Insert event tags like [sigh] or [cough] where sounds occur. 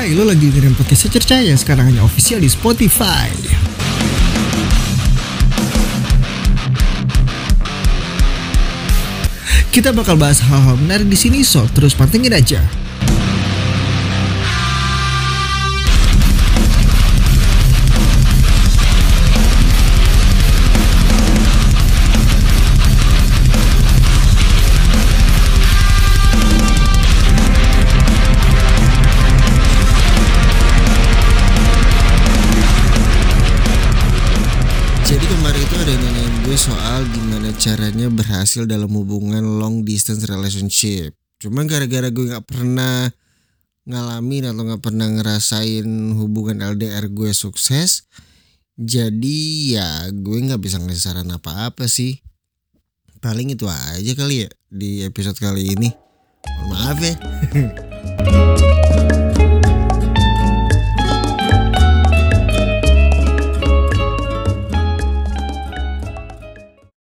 Hai, lo lagi dengerin podcast Secerca yang sekarang hanya official di Spotify. Kita bakal bahas hal-hal menarik di sini, so terus pantengin aja. Itu ada yang nanyain gue soal gimana caranya berhasil dalam hubungan long distance relationship. Cuma gara-gara gue nggak pernah ngalamin atau nggak pernah ngerasain hubungan LDR gue sukses, jadi ya gue nggak bisa ngasih saran apa-apa sih. Paling itu aja kali ya di episode kali ini. Maaf ya. [laughs]